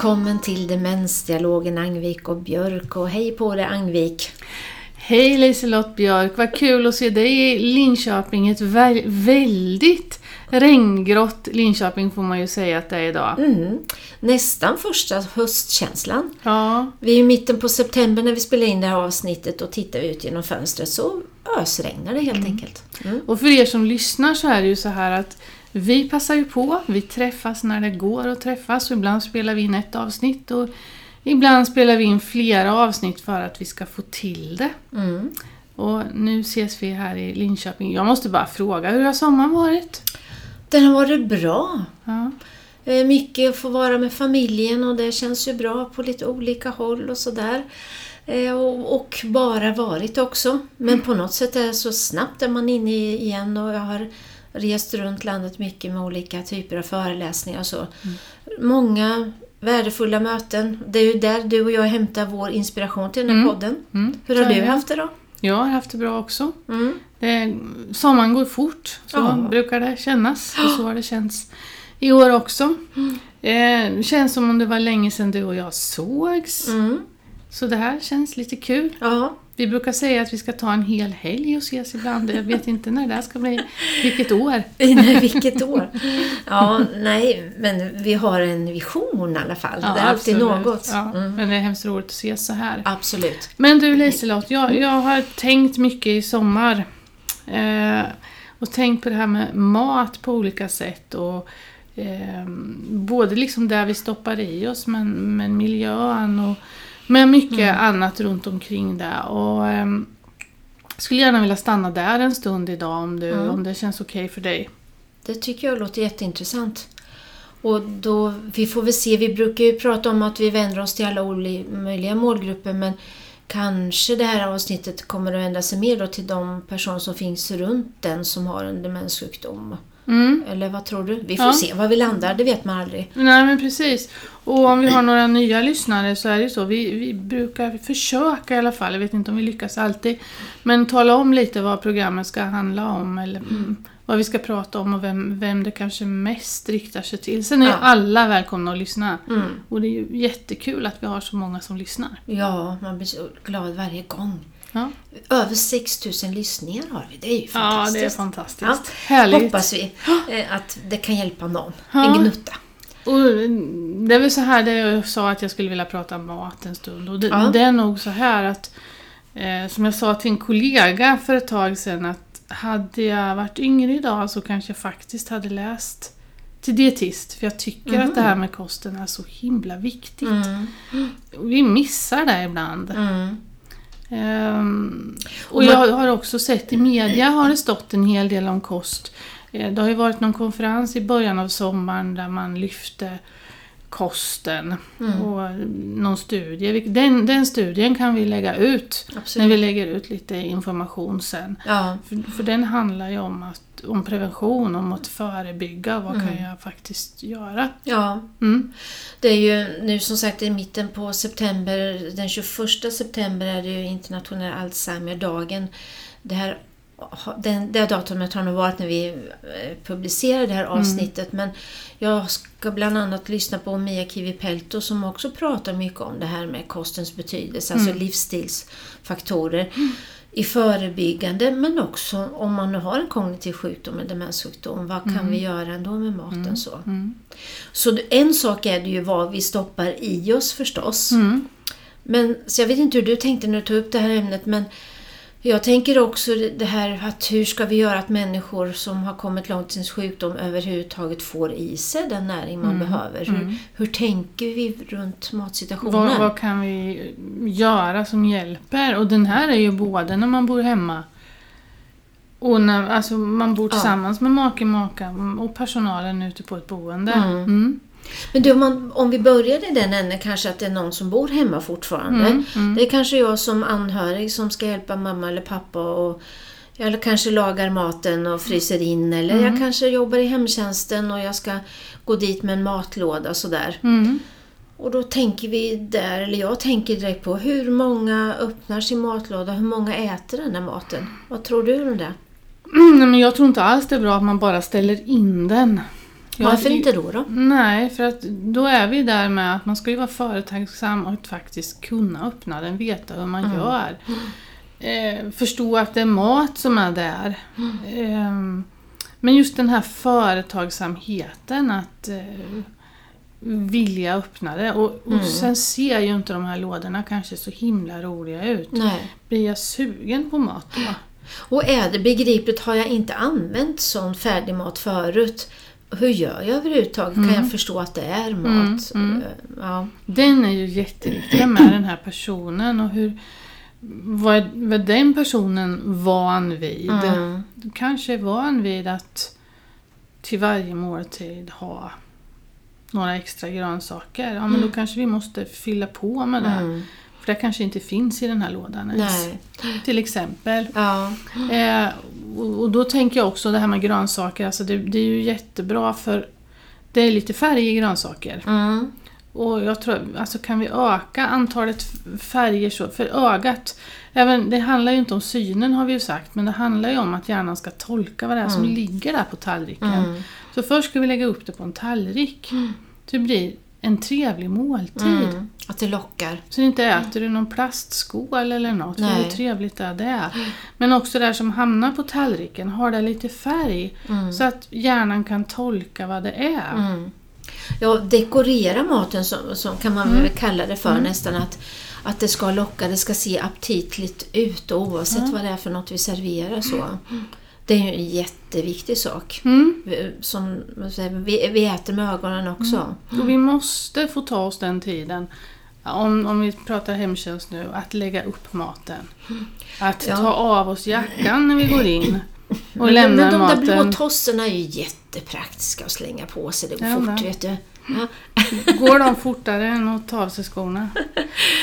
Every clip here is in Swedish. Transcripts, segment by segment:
Välkommen till Demensdialogen Angvik och Björk och hej på dig Angvik! Hej Liselott Björk, vad kul att se dig i Linköping. Ett vä väldigt regngrått Linköping får man ju säga att det är idag. Mm. Nästan första höstkänslan. Ja. Vi är i mitten på september när vi spelar in det här avsnittet och tittar ut genom fönstret så ösregnar det helt Mm. enkelt. Mm. Och för er som lyssnar så är det ju så här att vi passar ju på, vi träffas när det går att träffas och ibland spelar vi in ett avsnitt och ibland spelar vi in flera avsnitt för att vi ska få till det. Mm. Och nu ses vi här i Linköping. Jag måste bara fråga, hur har sommaren varit? Den har varit bra. Ja. Eh, Mycket att få vara med familjen och det känns ju bra på lite olika håll och sådär. Eh, Och, bara varit också. Men på något sätt är det så snabbt är man inne igen och jag har rest runt landet mycket med olika typer av föreläsningar och så. Många värdefulla möten. Det är ju där du och jag hämtar vår inspiration till den här Mm. podden. Mm, Hur har du haft det då? Jag har haft det bra också. Mm. Det, sommaren går fort, så Ja. brukar det kännas. Och så har det känts i år också. Eh, det känns som om det var länge sedan du och jag sågs. Mm. Så det här känns lite kul. Ja, Vi brukar säga att vi ska ta en hel helg och ses ibland. Jag vet inte när det här ska bli. Vilket år. Nej, vilket år! Ja, nej, men vi har en vision i alla fall. det är alltid absolut. något. Ja, Mm. Men det är hemskt roligt att ses så här. Absolut. Men du Liselott, jag, jag har tänkt mycket i sommar. Eh, och tänkt på det här med mat på olika sätt. Och, eh, både liksom där vi stoppar i oss, men, men miljön och men mycket annat runt omkring det. Och, ehm, skulle gärna vilja stanna där en stund idag om, du, Mm. om det känns okej för dig. Det tycker jag låter jätteintressant. Och då, vi får väl se, vi brukar ju prata om att vi vänder oss till alla möjliga målgrupper men kanske det här avsnittet kommer att vända sig mer då till de personer som finns runt den som har en demenssjukdom. Mm. Eller vad tror du? Vi får Ja. se var vi landar, det vet man aldrig. Nej men precis. Och om vi har några nya lyssnare så är det ju så. Vi, vi brukar försöka i alla fall, jag vet inte om vi lyckas alltid. Men tala om lite vad programmet ska handla om eller mm, vad vi ska prata om och vem, vem det kanske mest riktar sig till. Sen är Ja. alla välkomna att lyssna. Mm. Och det är ju jättekul att vi har så många som lyssnar. Ja, man blir så glad varje gång. Ja, Över 6000 lyssningar har vi, det är ju ja fantastiskt. det är fantastiskt. Ja, Härligt. Hoppas vi eh, att det kan hjälpa någon. Ja. En gnutta. Och det är väl så här det jag sa att jag skulle vilja prata mat en stund. Och det, Ja. det är nog så här att, eh, som jag sa till en kollega för ett tag sedan, att hade jag varit yngre idag så kanske jag faktiskt hade läst till dietist. För jag tycker att det här med kosten är så himla viktigt. Mm. Vi missar det ibland. Mm. Ehm, och jag har också sett i media har det stått en hel del om kost. Eh, Det har ju varit någon konferens i början av sommaren där man lyfte kosten Mm. och någon studie. Den, den studien kan vi lägga ut när Absolut. vi lägger ut lite information sen. Ja. För, för den handlar ju om, att, om prevention, om att förebygga. Vad kan Mm. jag faktiskt göra? ja, Mm. det är ju nu som sagt i mitten på september, den 21 september är det ju internationella Alzheimerdagen. Det här, den, det datumet har nog varit när vi eh, publicerade det här avsnittet men jag ska bland annat lyssna på Mia Kivipelto som också pratar mycket om det här med kostens betydelse, alltså livsstilsfaktorer i förebyggande men också om man nu har en kognitiv sjukdom, en demenssjukdom, vad kan vi göra ändå med maten så? Mm. Så det- en sak är det ju vad vi stoppar i oss förstås. Mm. Men, så jag vet inte hur du tänkte när du tog upp det här ämnet men jag tänker också det här att hur ska vi göra att människor som har kommit långt i sin sjukdom överhuvudtaget får i sig den näring man behöver. Hur, hur tänker vi runt matsituationen? Vad, vad kan vi göra som hjälper? Och den här är ju både när man bor hemma och när alltså man bor Ja. tillsammans med make, maka och personalen ute på ett boende. Mm. Mm. Men du, om, man, om vi börjar i den änden kanske att det är någon som bor hemma fortfarande. Mm, mm. Det är kanske jag som anhörig som ska hjälpa mamma eller pappa och eller kanske lagar maten och fryser in eller Mm. jag kanske jobbar i hemtjänsten och jag ska gå dit med en matlåda sådär. Mm. Och då tänker vi där, eller jag tänker direkt på hur många öppnar sin matlåda, hur många äter den där maten? Vad tror du om det? Mm, nej, men jag tror inte alls det är bra att man bara ställer in den. Varför inte då? då? Nej, för att då är vi där med att man ska ju vara företagsam och faktiskt kunna öppna den, veta hur man Mm. gör. Eh, förstå att det är mat som är där. Eh, men just den här företagsamheten att eh, vilja öppna det. Och, och Mm. sen ser ju inte de här lådorna kanske så himla roliga ut. Nej. Blir jag sugen på mat då? Och är det begripligt, har jag inte använt sån färdigmat förut? Hur gör jag överhuvudtaget? Kan jag förstå att det är mat? Mm, mm. Ja. Den är ju jätteviktig med den här personen och hur vad vad den personen van vid? Mm. Du kanske är van vid att till varje måltid ha några extra grönsaker. Ja, men då kanske vi måste fylla på med det. Mm. För det kanske inte finns i den här lådan ens. Nej. Till exempel. Ja. Eh, och, och då tänker jag också det här med grönsaker. Alltså det, det är ju jättebra för det är lite färg i grönsaker. Mm. Och jag tror, alltså kan vi öka antalet färger så, för ögat, även, det handlar ju inte om synen har vi ju sagt, men det handlar ju om att hjärnan ska tolka vad det är som ligger där på tallriken. Mm. Så först ska vi lägga upp det på en tallrik. Så det blir en trevlig måltid. Mm. Att det lockar. Så inte äter du någon plastskål eller något, Nej. hur trevligt är det? Men också det som hamnar på tallriken, har det lite färg? Så att hjärnan kan tolka vad det är. Mm. Ja, dekorera maten som, som kan man Mm. väl kalla det för nästan. Att, att det ska locka, det ska se aptitligt ut oavsett vad det är för något vi serverar så. Det är ju en jätteviktig sak. Mm. Som, vi, vi äter med ögonen också. Och vi måste få ta oss den tiden, om, om vi pratar hemtjänst nu, att lägga upp maten. Att Ja. ta av oss jackan när vi går in och lämna men de där maten. blå tosserna är ju jättepraktiska att slänga på sig. Det går Ja, fort, men. vet du. Går de fortare än att ta av sig skorna?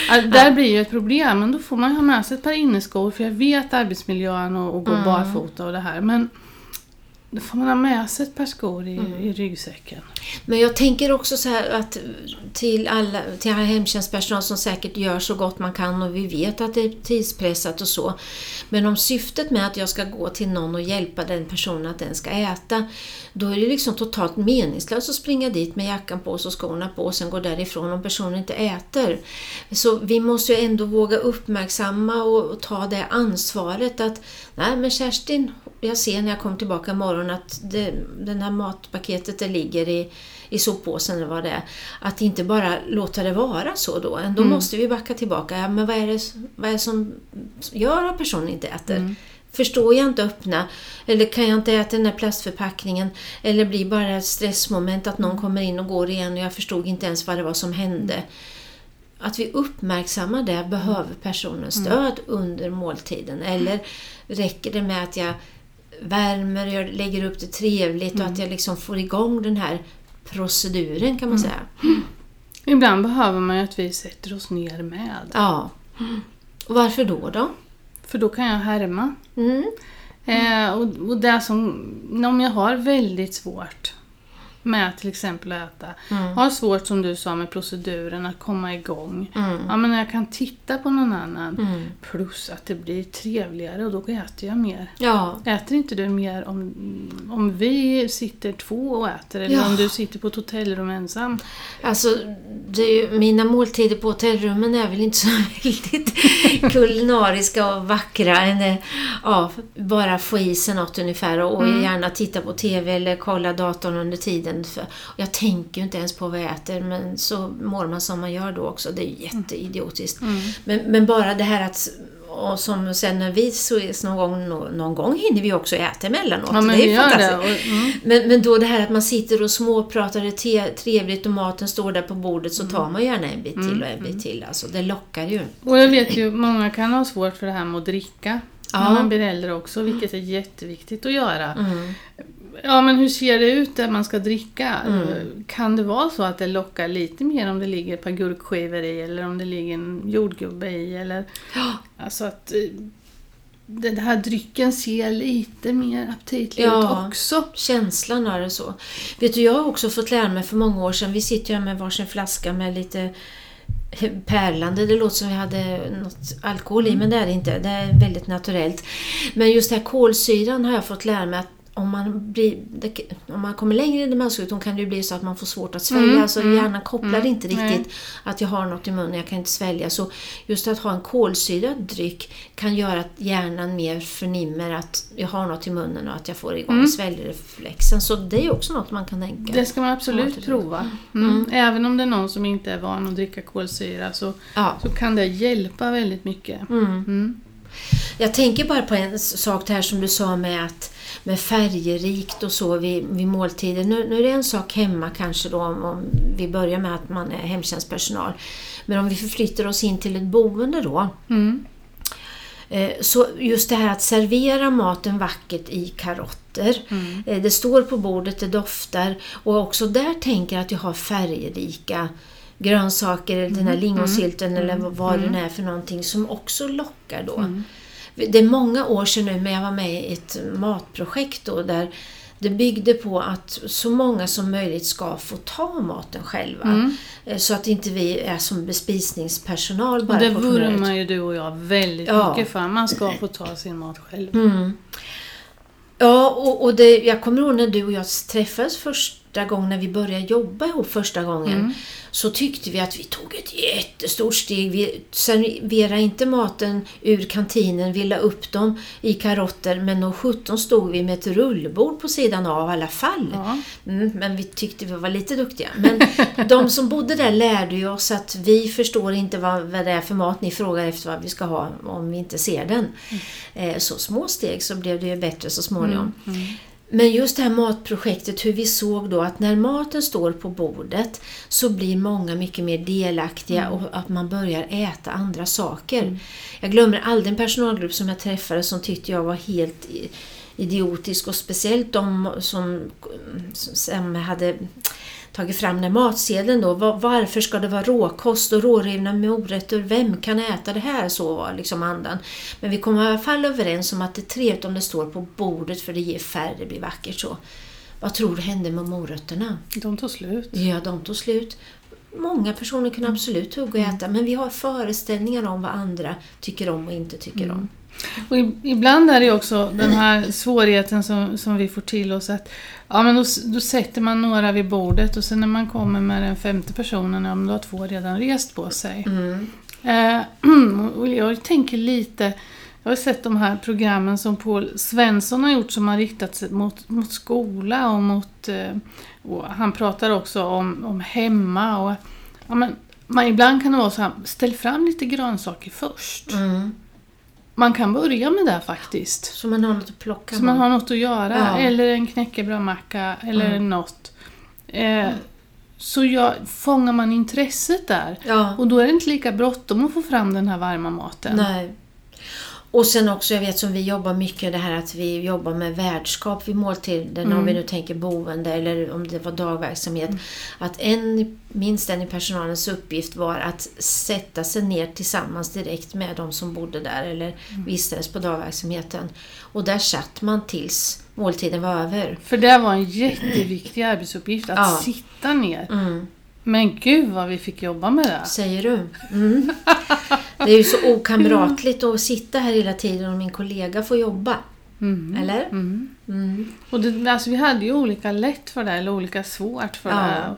Alltså, där blir ju ett problem, men då får man ju ha med sig ett par inneskor för jag vet arbetsmiljön och, och gå Mm. barfota och det här. Men då får man ha med sig ett par skor i, Mm. i ryggsäcken. Men jag tänker också så här att till alla, till alla hemtjänstpersonal som säkert gör så gott man kan och vi vet att det är tidspressat och så. Men om syftet med att jag ska gå till någon och hjälpa den personen att den ska äta, då är det liksom totalt meningslöst att springa dit med jackan på sig och skorna på och sen gå därifrån om personen inte äter. Så vi måste ju ändå våga uppmärksamma och, och ta det ansvaret att nej men Kerstin, jag ser när jag kommer tillbaka imorgon att det, den här matpaketet det ligger i, i soppåsen eller vad det är. Att inte bara låta det vara så då. Ändå måste vi backa tillbaka. Ja, men vad är, det, vad är det som gör att personen inte äter? Förstår jag inte öppna? Eller kan jag inte äta den här plastförpackningen? Eller blir bara ett stressmoment att någon kommer in och går igen och jag förstod inte ens vad det var som hände. Att vi uppmärksammar det. Behöver personen stöd under måltiden? Eller räcker det med att jag värmer, jag lägger upp det trevligt och att jag liksom får igång den här proceduren kan man säga. Ibland behöver man ju att vi sätter oss ner med. Ja. Och varför då då? För då kan jag härma. Mm. Eh, och, och det som, om jag har väldigt svårt med till exempel att äta. Har svårt som du sa med proceduren att komma igång. Mm. Ja men jag kan titta på någon annan. Mm. Plus att det blir trevligare och då äter jag mer. Ja. Äter inte du mer om, om vi sitter två och äter eller Ja. om du sitter på ett hotellrum ensam? Alltså, ju, mina måltider på hotellrummen är väl inte så väldigt kulinariska och vackra. Än, eh, ja, bara få i sig något ungefär och, och gärna titta på TV eller kolla datorn under tiden. För, och jag tänker ju inte ens på vad jag äter men så mår man som man gör då också. Det är ju jätteidiotiskt. Men, men bara det här att och som sen när vi ses någon gång, nå- någon gång hinner vi också äta emellanåt. Ja men det är ju fantastiskt. Och, mm. Men, men då det här att man sitter och småpratar, det är trevligt och maten står där på bordet så tar man gärna en bit till och en bit till. Alltså, det lockar ju. Och jag vet ju, många kan ha svårt för det här med att dricka. Ja. När man blir äldre också, vilket är jätteviktigt att göra. Mm. Ja men hur ser det ut där man ska dricka? Mm. Kan det vara så att det lockar lite mer om det ligger ett par gurkskivor i eller om det ligger en jordgubbe i? Eller, alltså att eh, den här drycken ser lite mer aptitlig Ja. ut också. Känslan är det så. Vet du, jag har också fått lära mig för många år sedan, vi sitter ju här med varsin flaska med lite pärlande, det låter som vi hade något alkohol i, men det är det inte. Det är väldigt naturellt. Men just det här kolsyran har jag fått lära mig att om man, blir, om man kommer längre i demenssjukdom kan det bli så att man får svårt att svälja. Mm, så mm, hjärnan kopplar mm, inte riktigt nej. att jag har något i munnen, jag kan inte svälja. Så just att ha en kolsyrad dryck kan göra att hjärnan mer förnimmer att jag har något i munnen och att jag får igång Mm. sväljreflexen. Så det är också något man kan tänka. Det ska man absolut prova. Mm. Även om det är någon som inte är van att dricka kolsyra så, Ja. så kan det hjälpa väldigt mycket. Mm. Mm. Jag tänker bara på en sak det här som du sa med att med färgerikt och så vid, vid måltider. Nu, nu är det en sak hemma kanske då om, om vi börjar med att man är hemtjänstpersonal. Men om vi förflyttar oss in till ett boende då. Mm. Eh, så just det här att servera maten vackert i karotter. Mm. Eh, det står på bordet, det doftar och också där tänker jag att jag har färgrika grönsaker, eller den här lingonsylten eller vad- vad det nu är för någonting som också lockar då. Mm. Det är många år sedan nu men jag var med i ett matprojekt då där det byggde på att så många som möjligt ska få ta maten själva. Mm. Eh, Så att inte vi är som bespisningspersonal Och bara det på humöret. vurmar ju du och jag väldigt Ja. mycket för. Man ska få ta sin mat själv. Mm. Ja, och, och det, jag kommer ihåg när du och jag träffades första gången, när vi började jobba ihop första gången, Mm. så tyckte vi att vi tog ett jättestort steg. Vi serverade inte maten ur kantinen, vi la upp dem i karotter, men då 17 stod vi med ett rullbord på sidan av i alla fall. Ja. Mm, men vi tyckte vi var lite duktiga. Men de som bodde där lärde ju oss att vi förstår inte vad, vad det är för mat ni frågar efter vad vi ska ha om vi inte ser den. Eh, så små steg så blev det ju bättre så småningom. Mm. Men just det här matprojektet, hur vi såg då att när maten står på bordet så blir många mycket mer delaktiga och att man börjar äta andra saker. Jag glömmer aldrig en personalgrupp som jag träffade som tyckte jag var helt idiotisk och speciellt de som, som hade tagit fram den matsedeln då. Va- Varför ska det vara råkost och rårivna morötter? Vem kan äta det här? Så var liksom andan. Men vi kom i alla fall överens om att det är trevligt om det står på bordet för det ger färre, det blir vackert så. Vad tror du hände med morötterna? De tog slut. Ja, de tog slut. Många personer kan absolut hugga och äta men vi har föreställningar om vad andra tycker om och inte tycker om. Och ibland är det också den här svårigheten som, som vi får till oss att ja, men då, då sätter man några vid bordet och sen när man kommer med den femte personen, ja men då har två redan rest på sig. Mm. Eh, och jag tänker lite, jag har sett de här programmen som Paul Svensson har gjort som har riktat sig mot, mot skola och mot... eh, Och han pratar också om, om hemma och... Ja, men, man, ibland kan det vara så här, ställ fram lite grönsaker först. Mm. Man kan börja med det faktiskt. Så man har något att plocka Så man med. har något att göra, Ja. eller en knäckebrödmacka eller Mm. något. Eh, så jag, fångar man intresset där Ja. och då är det inte lika bråttom att få fram den här varma maten. Nej. Och sen också, jag vet som vi jobbar mycket det här att vi jobbar med värdskap vid måltiden, Mm. om vi nu tänker boende eller om det var dagverksamhet. Att en, minst en i personalens uppgift var att sätta sig ner tillsammans direkt med de som bodde där eller vistades på dagverksamheten. Och där satt man tills måltiden var över. För det var en jätteviktig arbetsuppgift, att Ja. sitta ner. Mm. Men gud vad vi fick jobba med det. Säger du? Mm. Det är ju så okamratligt att sitta här hela tiden och min kollega får jobba. Mm. Eller? Mm. Mm. Och det, alltså vi hade ju olika lätt för det, eller olika svårt för Ja. det.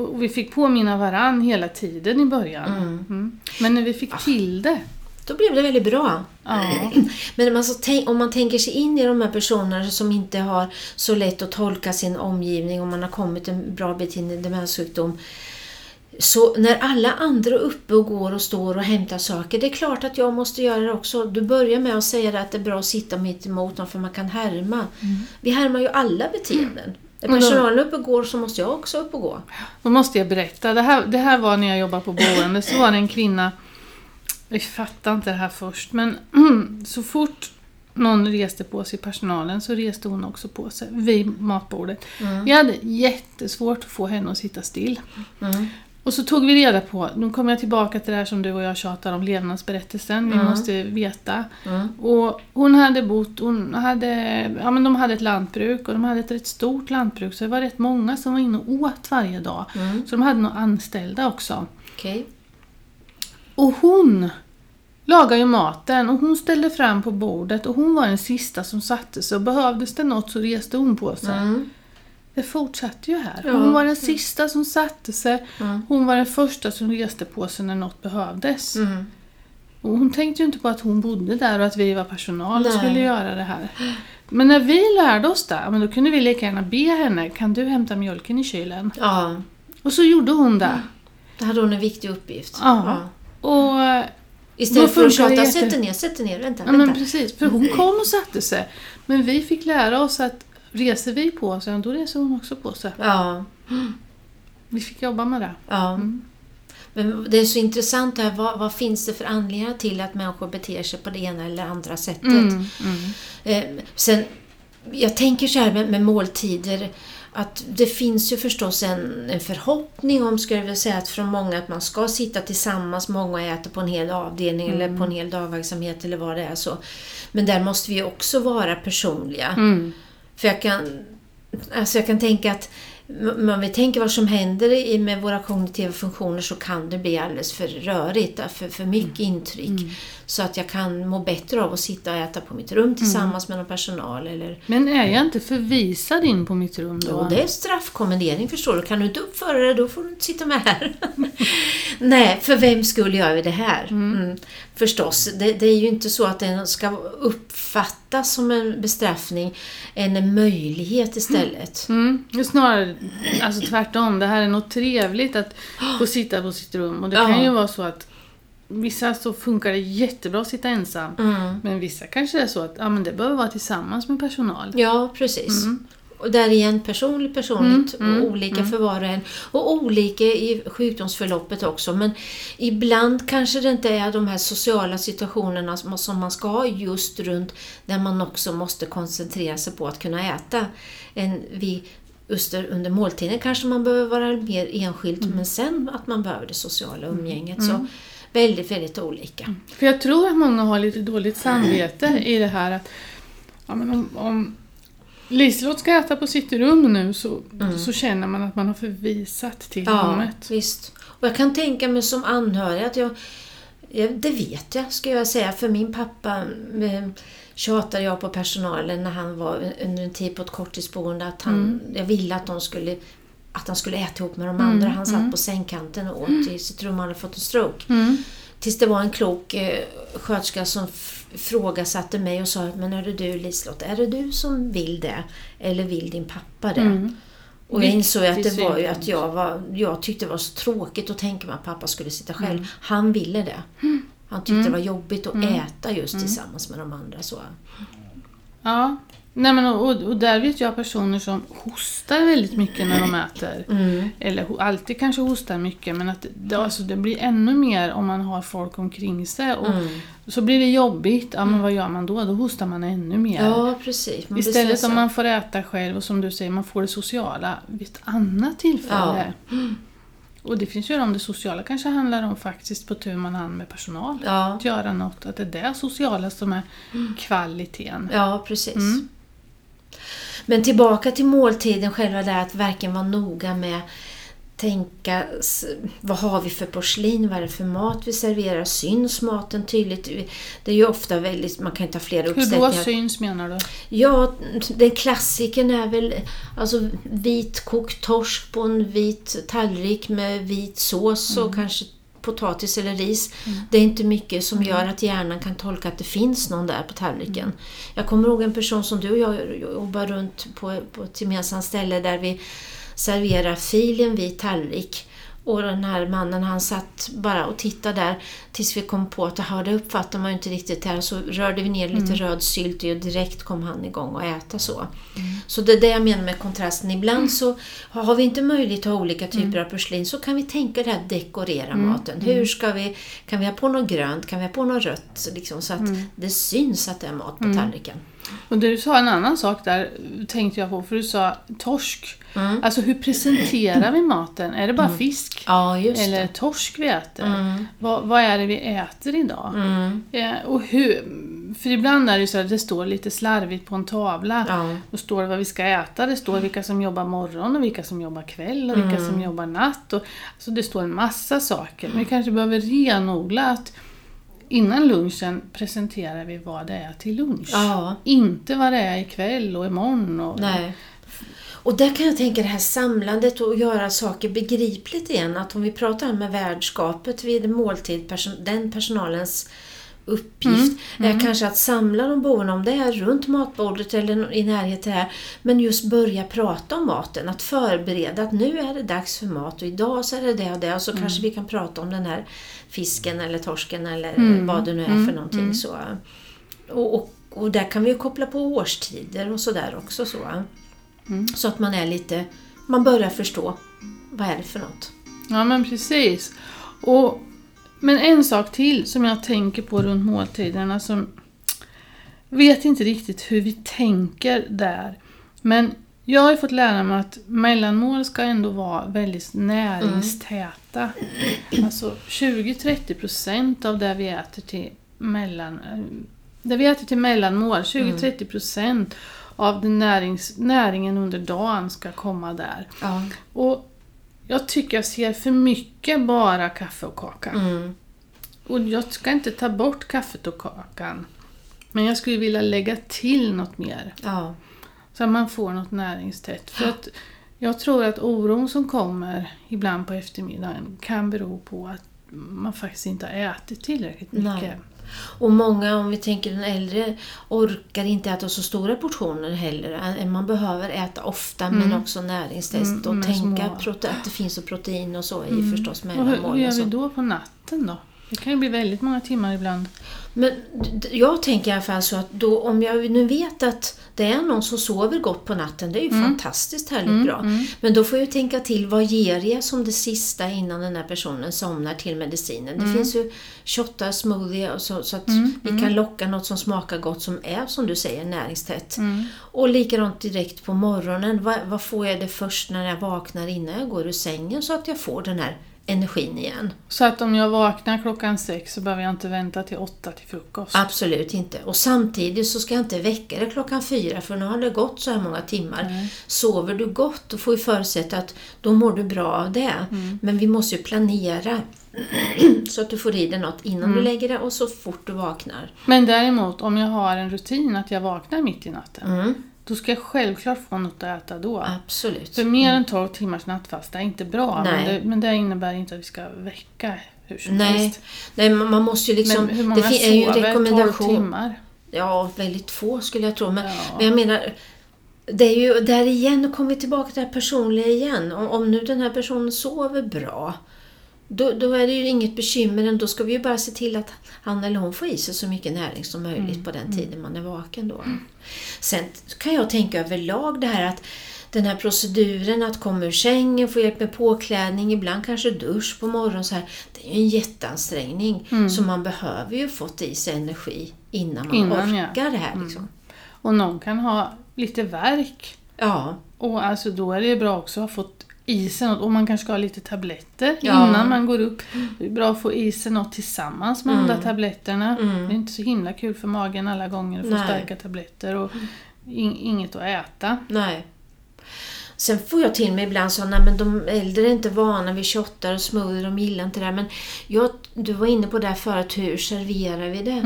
Och, och vi fick påminna varann hela tiden i början. Mm. Mm. Men när vi fick till det, Då blev det väldigt bra. ja. Men man så tänk, om man tänker sig in i de här personerna som inte har så lätt att tolka sin omgivning om man har kommit en bra bit in i demenssjukdom. Så när alla andra är uppe och går och står och hämtar saker, det är klart att jag måste göra det också. Du börjar med att säga att det är bra att sitta mitt emot dem för man kan härma. Vi härmar ju alla beteenden. När personalen är uppe och går så måste jag också upp och gå. Då måste jag berätta. Det här, det här var när jag jobbade på boende. Så var det en kvinna, jag fattar inte det här först, men så fort någon reste på sig personalen så reste hon också på sig vid matbordet. Mm. Vi hade jättesvårt att få henne att sitta still. Mm. Och så tog vi reda på, nu kommer jag tillbaka till det här som du och jag tjatar om, levnadsberättelsen. Vi Mm. måste veta. Mm. Och hon hade bott, hon hade, ja men de hade ett lantbruk och de hade ett rätt stort lantbruk så det var rätt många som var inne och åt varje dag. Mm. Så de hade nog anställda också. Okej. Och hon lagade ju maten och hon ställde fram på bordet och hon var den sista som satte sig och behövdes det något så reste hon på sig. Mm. Det fortsatte ju här. Ja. Hon var den sista som satte sig. Mm. Hon var den första som reste på sig när något behövdes. Mm. Och hon tänkte ju inte på att hon bodde där och att vi var personal och skulle göra det här. Men när vi lärde oss det, men då kunde vi lika gärna be henne, kan du hämta mjölken i kylen? Ja, Och så gjorde hon det. då hade hon en viktig uppgift. Ja. Och, Istället för att det jätte- sätt dig ner, sätt dig ner, vänta, ja men precis, för hon kom och satte sig. Men vi fick lära oss att reser vi på oss, då reser hon också på sig. Ja, Vi fick jobba med det. ja. Mm. Men det är så intressant det här, vad, vad finns det för anledningar till att människor beter sig på det ena eller andra sättet? Mm, mm. Eh, sen, jag tänker så här med, med måltider, att det finns ju förstås en, en förhoppning om, ska jag vilja säga, att från många att man ska sitta tillsammans, många äter på en hel avdelning eller på en hel dagverksamhet eller vad det är så. Men där måste vi också vara personliga. Mm. För jag kan, alltså jag kan tänka att om vi tänker vad som händer i, med våra kognitiva funktioner så kan det bli alldeles för rörigt, för, för mycket intryck. Så att jag kan må bättre av att sitta och äta på mitt rum tillsammans med någon personal. Eller, Men är jag inte förvisad in på mitt rum då? och det är straffkommendering förstår du. Kan du inte uppföra dig då får du inte sitta med här. Nej, för vem skulle gör vi det här? Mm. Förstås, det, det är ju inte så att den ska uppfattas som en bestraffning, en möjlighet istället. Mm, är snarare alltså tvärtom. Det här är något trevligt att få sitta på sitt rum. Och det kan ju vara så att vissa så funkar det jättebra att sitta ensam. Mm. Men vissa kanske är så att ja, men det behöver vara tillsammans med personal. Ja, precis. Och där igen personligt, personligt Mm, mm, och olika för var och en. Och olika i sjukdomsförloppet också. Men ibland kanske det inte är de här sociala situationerna som man ska ha just runt där man också måste koncentrera sig på att kunna äta. En, vi, just under måltiden kanske man behöver vara mer enskilt men sen att man behöver det sociala umgänget. Så väldigt, väldigt olika. För jag tror att många har lite dåligt samvete i det här att ja, men om, om Liselott ska äta på sitt rum nu så, så känner man att man har förvisat till Ja, rummet. visst. Och jag kan tänka mig som anhörig att jag, jag det vet jag, ska jag säga, för min pappa eh, tjatade jag på personalen när han var under en tid på ett korttidsboende att han, jag ville att de skulle att han skulle äta ihop med de andra. Han satt på sängkanten och åt i sitt rum och hade fått en stroke. Mm. Tills det var en klok eh, sköterska som frågasatte mig och sa Men är det du Liselott, är det du som vill det? Eller vill din pappa det? Mm. Och jag insåg att det var ju att jag, var, jag tyckte det var så tråkigt att tänka mig att pappa skulle sitta själv. Han ville det. Han tyckte det var jobbigt att äta just tillsammans med de andra. Så. Ja. Nej, men och, och, där vet jag personer som hostar väldigt mycket när de äter. Mm. Eller alltid kanske hostar mycket men att det, alltså, det blir ännu mer om man har folk omkring sig. Och Mm. Så blir det jobbigt, ja men vad gör man då? Då hostar man ännu mer. Ja, precis. Man Istället om man får äta själv och som du säger, man får det sociala vid ett annat tillfälle. Och det finns ju om det sociala kanske handlar om faktiskt på tu man hand med personal. Ja, Att göra något, att det är det sociala som är kvaliteten. ja, precis. Mm. Men tillbaka till måltiden själva där att verkligen vara noga med tänka, vad har vi för porslin, vad är det för mat vi serverar, syns maten tydligt? Det är ju ofta väldigt, man kan inte ha flera Hur då uppsättningar. syns menar du? Ja, den klassiken är väl alltså vitkokt torsk på en vit tallrik med vit sås och kanske potatis eller ris. Det är inte mycket som gör att hjärnan kan tolka att det finns någon där på tallriken. Jag kommer ihåg en person som du och jag jobbar runt på, på ett gemensamt ställe där vi serverar fil i en vit tallrik. Och den här mannen han satt bara och tittade där tills vi kom på att "Jaha, det uppfattar man ju inte riktigt här. Så rörde vi ner lite röd sylt och direkt kom han igång och äta så. Så det är det jag menar med kontrasten. Ibland så har vi inte möjlighet att ha olika typer av porslin så kan vi tänka det här dekorera maten. Hur ska vi, kan vi ha på något grönt, kan vi ha på något rött? Liksom, så att det syns att det är mat på tallriken. Och du sa en annan sak där tänkte jag på, för du sa torsk. Mm. Alltså hur presenterar vi maten? Är det bara fisk? Ja, Eller torsk vi äter? Mm. Vad, vad är det vi äter idag? Mm. Eh, och hur, för ibland är det så att det står lite slarvigt på en tavla. Ja. Då står det vad vi ska äta, det står vilka som jobbar morgon och vilka som jobbar kväll och vilka Mm. som jobbar natt. Och, alltså det står en massa saker. Men vi kanske behöver renodla att innan lunchen presenterar vi vad det är till lunch. Ja. Inte vad det är ikväll och imorgon. Och, Nej. Och där kan jag tänka det här samlandet och göra saker begripligt igen. Att om vi pratar med värdskapet vid måltid, person, den personalens uppgift är kanske att samla de boende, om det är runt matbordet eller i närheten här, men just börja prata om maten, att förbereda att nu är det dags för mat och idag så är det det och det och så kanske vi kan prata om den här fisken eller torsken eller vad det nu är för någonting. Så. Och, och, och där kan vi ju koppla på årstider och sådär också. Så. så att man är lite, man börjar förstå vad är det för något. Ja men precis. Och, men en sak till som jag tänker på runt måltiderna som vet inte riktigt hur vi tänker där. Men jag har ju fått lära mig att mellanmål ska ändå vara väldigt näringstäta. Alltså 20-30% av det vi äter till mellan... Det vi äter till mellanmål, 20-30% av den närings, näringen under dagen ska komma där. Ja. Och jag tycker jag ser för mycket bara kaffe och kaka. Mm. Och jag ska inte ta bort kaffet och kakan. Men jag skulle vilja lägga till något mer. Ja. Så att man får något näringstätt. För att jag tror att oron som kommer ibland på eftermiddagen kan bero på att man faktiskt inte har ätit tillräckligt mycket. Nej. Och många, om vi tänker den äldre, orkar inte äta så stora portioner heller. Man behöver äta ofta men också näringstest Mm, och tänka små- att det finns protein och så i förstås Och hur, hur gör vi då på natten då? Det kan ju bli väldigt många timmar ibland. Men jag tänker i alla fall så att då, om jag nu vet att det är någon som sover gott på natten, det är ju Mm. fantastiskt härligt bra. Men då får jag tänka till, vad ger jag som det sista innan den här personen somnar till medicinen? Mm. Det finns ju shottar, smoothie så, så att vi kan locka något som smakar gott som är som du säger näringstätt. Mm. Och likadant direkt på morgonen, vad, vad får jag det först när jag vaknar innan jag går ur sängen så att jag får den här energin igen? Så att om jag vaknar klockan sex så behöver jag inte vänta till åtta till frukost. Absolut inte. Och samtidigt så ska jag inte väcka dig klockan fyra för nu har det gått så här många timmar. Sover du gott då får vi förutsätta att då mår du bra av det. Men vi måste ju planera så att du får i dig något innan du lägger dig och så fort du vaknar. Men däremot om jag har en rutin att jag vaknar mitt i natten. Mm. Då ska jag självklart få något att äta då. Absolut. För mer än 12 timmars nattfasta är inte bra. Men det, men det innebär inte att vi ska väcka hur som Nej, helst. nej, man måste ju liksom... Men hur många det är ju en sover 12 rekommendation. timmar? Ja, väldigt få skulle jag tro. Men, Ja. men jag menar, det är ju där igen, och kommer vi tillbaka till det här personliga igen. Om, om nu den här personen sover bra, då, då är det ju inget bekymmer. Då ska vi ju bara se till att han eller hon får i sig så mycket näring som möjligt på den tiden man är vaken då. Sen kan jag tänka överlag det här att den här proceduren att komma ur sängen, få hjälp med påklädning, ibland kanske dusch på morgonen så här. Det är ju en jätteansträngning. Så man behöver ju fått i sig energi innan man Innan, ja. orkar det här. Liksom. Och någon kan ha lite värk. Ja, Och alltså då är det bra också att ha fått i sig något. Och man kanske ska ha lite tabletter Ja. innan man går upp. Det är bra att få i sig något tillsammans med de där tabletterna. Mm. Det är inte så himla kul för magen alla gånger att få Nej. starka tabletter. Och in, inget att äta. nej. Sen får jag till mig ibland så nej men de äldre är inte vana vid shottar och smoothie, de gillar inte det. Men jag, du var inne på det här förut, hur serverar vi det?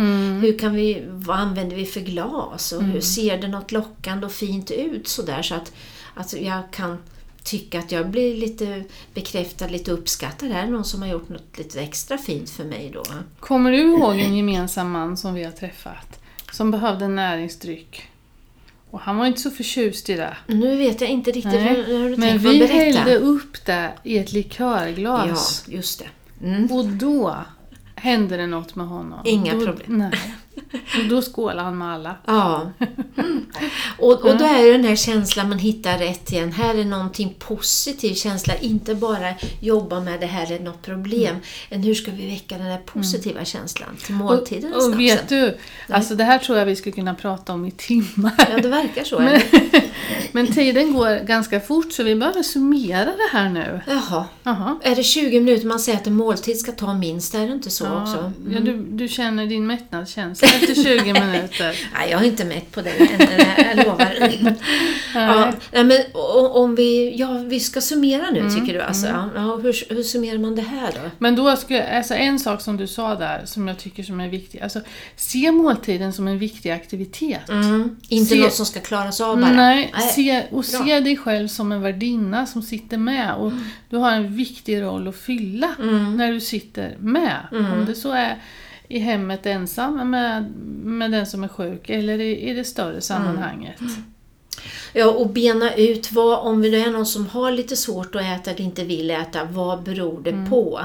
Hur kan vi, vad använder vi för glas? Och hur ser det något lockande och fint ut sådär så att, att jag kan tycka att jag blir lite bekräftad, lite uppskattad. Här är någon som har gjort något lite extra fint för mig då. Kommer du ihåg en gemensam man som vi har träffat? Som behövde näringsdryck. Och han var inte så förtjust i det. Nu vet jag inte riktigt, Nej, hur, du Men vi hällde upp det i ett Ja, likörglas. just det. Mm. Och då hände det något med honom. Inga då, problem. Nej. Och då skålade han med alla. Ja. Och, och då är det den här känslan man hittar rätt igen. Här är någonting positiv känsla. Inte bara jobba med det här är något problem. Än hur ska vi väcka den här positiva känslan till måltiden Och, och vet du, alltså det här tror jag vi skulle kunna prata om i timmar. Ja, det verkar så. Men? Men tiden går ganska fort så vi behöver summera det här nu. Jaha. Jaha. Är det 20 minuter man säger att en måltid ska ta minst? Är det inte så Ja, också? ja, du, du känner din mättnadskänsla efter 20 minuter. Nej, jag är inte mätt på det än, jag lovar. ja, men om vi, ja, vi ska summera nu tycker du alltså? Ja, Ja, hur, hur summerar man det här då? Men då ska, alltså en sak som du sa där som jag tycker som är viktig. Alltså, se måltiden som en viktig aktivitet. Mm. Inte Se- något som ska klaras av bara? Nej, se, och bra. se dig själv som en värdinna som sitter med. Och Du har en viktig roll att fylla Mm. när du sitter med. Om det så är i hemmet ensam med, med den som är sjuk eller i, i det större sammanhanget. Ja, och bena ut vad, om det är någon som har lite svårt att äta eller inte vill äta, vad beror det på?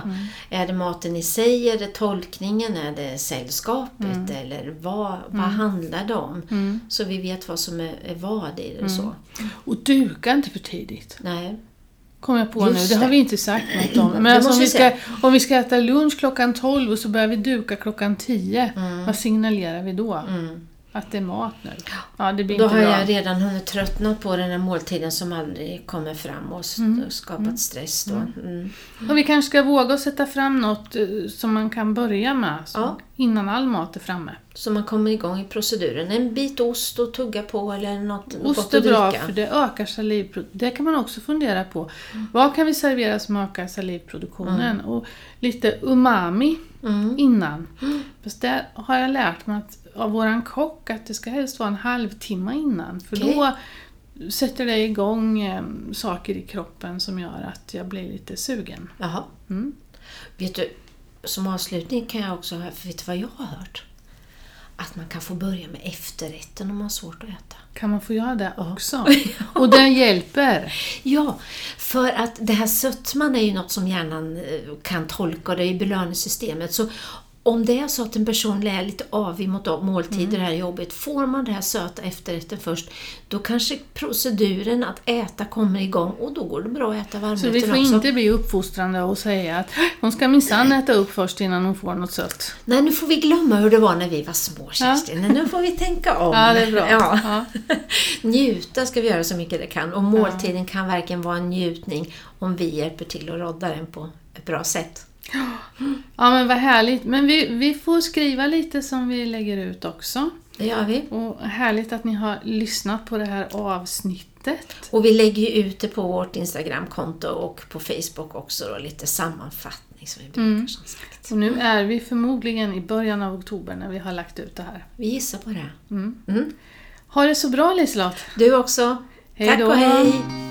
Är det maten i sig, är det tolkningen, är det sällskapet eller vad, vad handlar det om? Så vi vet vad som är, är vad i det och så. Och duka inte för tidigt. Nej. Kom jag på nu, Just det har det. vi inte sagt något om. Det Men alltså, om, vi ska, om vi ska äta lunch klockan 12 och så börjar vi duka klockan 10. Mm. Vad signalerar vi då? Att det är mat nu? Ja, det blir Då har bra. jag redan hunnit tröttna på den här måltiden som aldrig kommer fram och s- skapat stress då. Mm. Och vi kanske ska våga sätta fram något eh, som man kan börja med så, Ja. Innan all mat är framme. Så man kommer igång i proceduren. En bit ost och tugga på eller något Ost är att bra för det ökar salivproduktionen. Det kan man också fundera på. Vad kan vi servera som ökar salivproduktionen? Och lite umami Mm. innan. Fast där har jag lärt mig att, av våran kock att det ska helst vara en halvtimme innan. För Okej. då sätter det igång eh, saker i kroppen som gör att jag blir lite sugen. Jaha. Mm. Vet du, som avslutning kan jag också för vet du vad jag har hört? Att man kan få börja med efterrätten om man har svårt att äta. Kan man få göra det också? Och det hjälper. Ja, för att det här sötman är ju något som hjärnan eh, kan tolka det är belöningssystemet. Så om det är så att en person är lite avig mot de måltider här i jobbet, får man det här söta efterrätten först, då kanske proceduren att äta kommer igång och då går det bra att äta Så varmrätten vi får också. inte bli uppfostrande och säga att hon ska minsann äta upp först innan hon får något sött. Nej, nu får vi glömma hur det var när vi var små, Kerstin. Nu får vi tänka om. Ja, det är bra. Ja. Ja. Njuta ska vi göra så mycket det kan. Och måltiden kan verkligen vara en njutning om vi hjälper till att rodda den på ett bra sätt. Ja men vad härligt. Men vi, vi får skriva lite som vi lägger ut också. Det gör vi. Och härligt att ni har lyssnat på det här avsnittet. Och vi lägger ju ut det på vårt Instagramkonto och på Facebook också då, lite sammanfattning som vi brukar som sagt. Och nu är vi förmodligen i början av oktober när vi har lagt ut det här. Vi gissar på det. Mm. Mm. Ha det så bra Liselott! Du också. Hej Tack då. och hej!